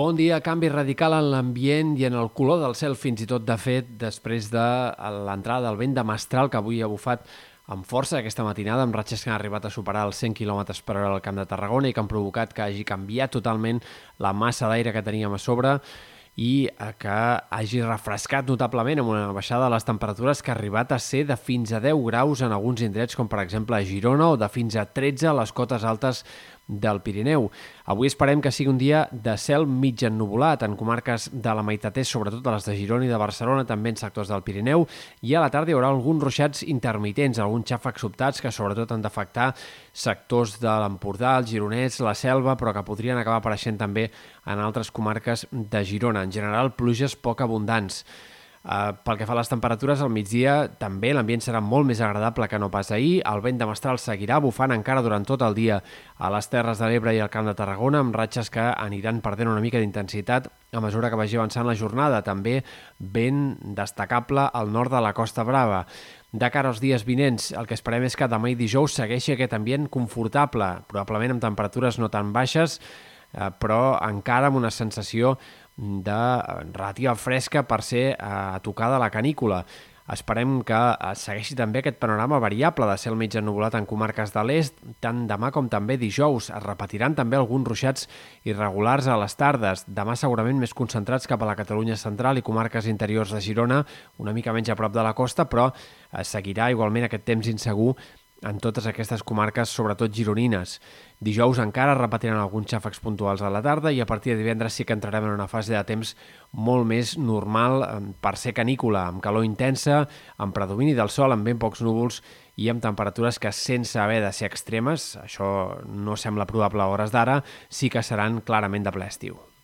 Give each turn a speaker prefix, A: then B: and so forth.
A: Bon dia, canvi radical en l'ambient i en el color del cel, fins i tot, de fet, després de l'entrada del vent de mestral que avui ha bufat amb força aquesta matinada, amb ratxes que han arribat a superar els 100 km per hora al Camp de Tarragona i que han provocat que hagi canviat totalment la massa d'aire que teníem a sobre i que hagi refrescat notablement amb una baixada de les temperatures que ha arribat a ser de fins a 10 graus en alguns indrets, com per exemple a Girona, o de fins a 13 a les cotes altes del Pirineu. Avui esperem que sigui un dia de cel mig ennubulat en comarques de la meitat est, sobretot a les de Girona i de Barcelona, també en sectors del Pirineu, i a la tarda hi haurà alguns ruixats intermitents, alguns xàfecs sobtats que sobretot han d'afectar sectors de l'Empordà, el Gironès, la Selva, però que podrien acabar apareixent també en altres comarques de Girona. En general, pluges poc abundants. Uh, pel que fa a les temperatures, al migdia també l'ambient serà molt més agradable que no pas ahir. El vent de mestral seguirà bufant encara durant tot el dia a les Terres de l'Ebre i al Camp de Tarragona, amb ratxes que aniran perdent una mica d'intensitat a mesura que vagi avançant la jornada. També vent destacable al nord de la Costa Brava. De cara als dies vinents, el que esperem és que demà i dijous segueixi aquest ambient confortable, probablement amb temperatures no tan baixes, eh, però encara amb una sensació de relativa fresca per ser a tocar de la canícula. Esperem que eh, segueixi també aquest panorama variable de cel mig ennubulat en comarques de l'est, tant demà com també dijous. Es repetiran també alguns ruixats irregulars a les tardes, demà segurament més concentrats cap a la Catalunya central i comarques interiors de Girona, una mica menys a prop de la costa, però eh, seguirà igualment aquest temps insegur en totes aquestes comarques, sobretot gironines. Dijous encara repetiran alguns xàfecs puntuals a la tarda i a partir de divendres sí que entrarem en una fase de temps molt més normal per ser canícula, amb calor intensa, amb predomini del sol, amb ben pocs núvols i amb temperatures que sense haver de ser extremes, això no sembla probable a hores d'ara, sí que seran clarament de ple estiu.